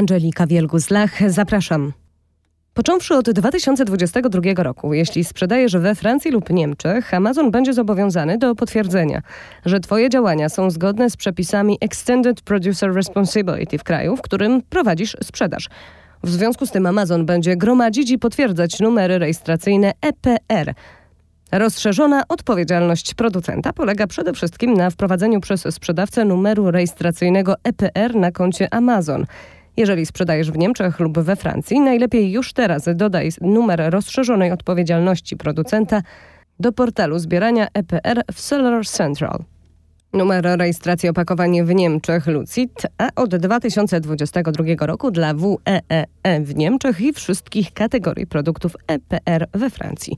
Angelika Wielgus-Lach, zapraszam. Począwszy od 2022 roku, jeśli sprzedajesz we Francji lub Niemczech, Amazon będzie zobowiązany do potwierdzenia, że Twoje działania są zgodne z przepisami Extended Producer Responsibility w kraju, w którym prowadzisz sprzedaż. W związku z tym Amazon będzie gromadzić i potwierdzać numery rejestracyjne EPR. Rozszerzona odpowiedzialność producenta polega przede wszystkim na wprowadzeniu przez sprzedawcę numeru rejestracyjnego EPR na koncie Amazon. Jeżeli sprzedajesz w Niemczech lub we Francji, najlepiej już teraz dodaj numer rozszerzonej odpowiedzialności producenta do portalu zbierania EPR w Seller Central. Numer rejestracji opakowań w Niemczech Lucid, a od 2022 roku dla WEEE e w Niemczech i wszystkich kategorii produktów EPR we Francji.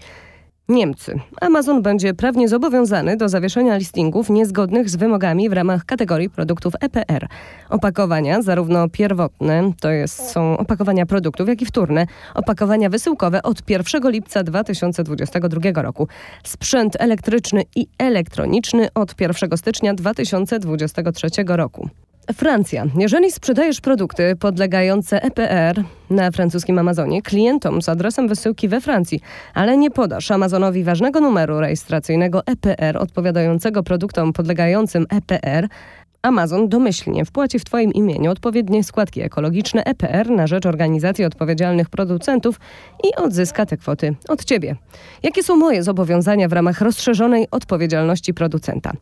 Niemcy. Amazon będzie prawnie zobowiązany do zawieszenia listingów niezgodnych z wymogami w ramach kategorii produktów EPR. Opakowania, zarówno pierwotne, to jest, są opakowania produktów, jak i wtórne, opakowania wysyłkowe od 1 lipca 2022 roku. Sprzęt elektryczny i elektroniczny od 1 stycznia 2023 roku. Francja. Jeżeli sprzedajesz produkty podlegające EPR na francuskim Amazonie klientom z adresem wysyłki we Francji, ale nie podasz Amazonowi ważnego numeru rejestracyjnego EPR odpowiadającego produktom podlegającym EPR, Amazon domyślnie wpłaci w Twoim imieniu odpowiednie składki ekologiczne EPR na rzecz organizacji odpowiedzialnych producentów i odzyska te kwoty od Ciebie. Jakie są moje zobowiązania w ramach rozszerzonej odpowiedzialności producenta?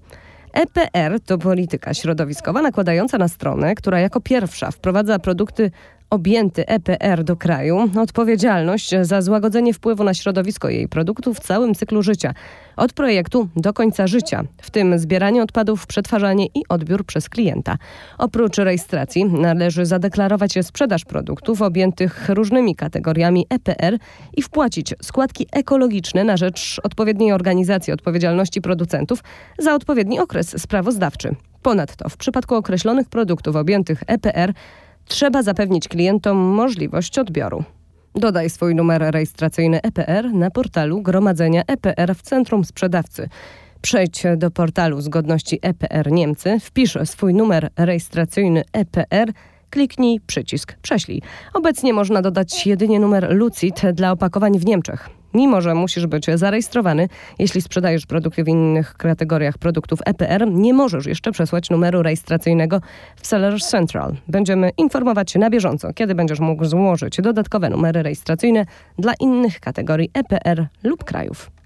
EPR to polityka środowiskowa nakładająca na stronę, która jako pierwsza wprowadza produkty objęty EPR do kraju odpowiedzialność za złagodzenie wpływu na środowisko jej produktów w całym cyklu życia, od projektu do końca życia, w tym zbieranie odpadów, przetwarzanie i odbiór przez klienta. Oprócz rejestracji należy zadeklarować sprzedaż produktów objętych różnymi kategoriami EPR i wpłacić składki ekologiczne na rzecz odpowiedniej organizacji odpowiedzialności producentów za odpowiedni okres sprawozdawczy. Ponadto w przypadku określonych produktów objętych EPR trzeba zapewnić klientom możliwość odbioru. Dodaj swój numer rejestracyjny EPR na portalu gromadzenia EPR w centrum sprzedawcy. Przejdź do portalu zgodności EPR Niemcy, wpisz swój numer rejestracyjny EPR, kliknij przycisk Prześlij. Obecnie można dodać jedynie numer Lucid dla opakowań w Niemczech. Mimo, że musisz być zarejestrowany, jeśli sprzedajesz produkty w innych kategoriach produktów EPR, nie możesz jeszcze przesłać numeru rejestracyjnego w Seller Central. Będziemy informować Cię na bieżąco, kiedy będziesz mógł złożyć dodatkowe numery rejestracyjne dla innych kategorii EPR lub krajów.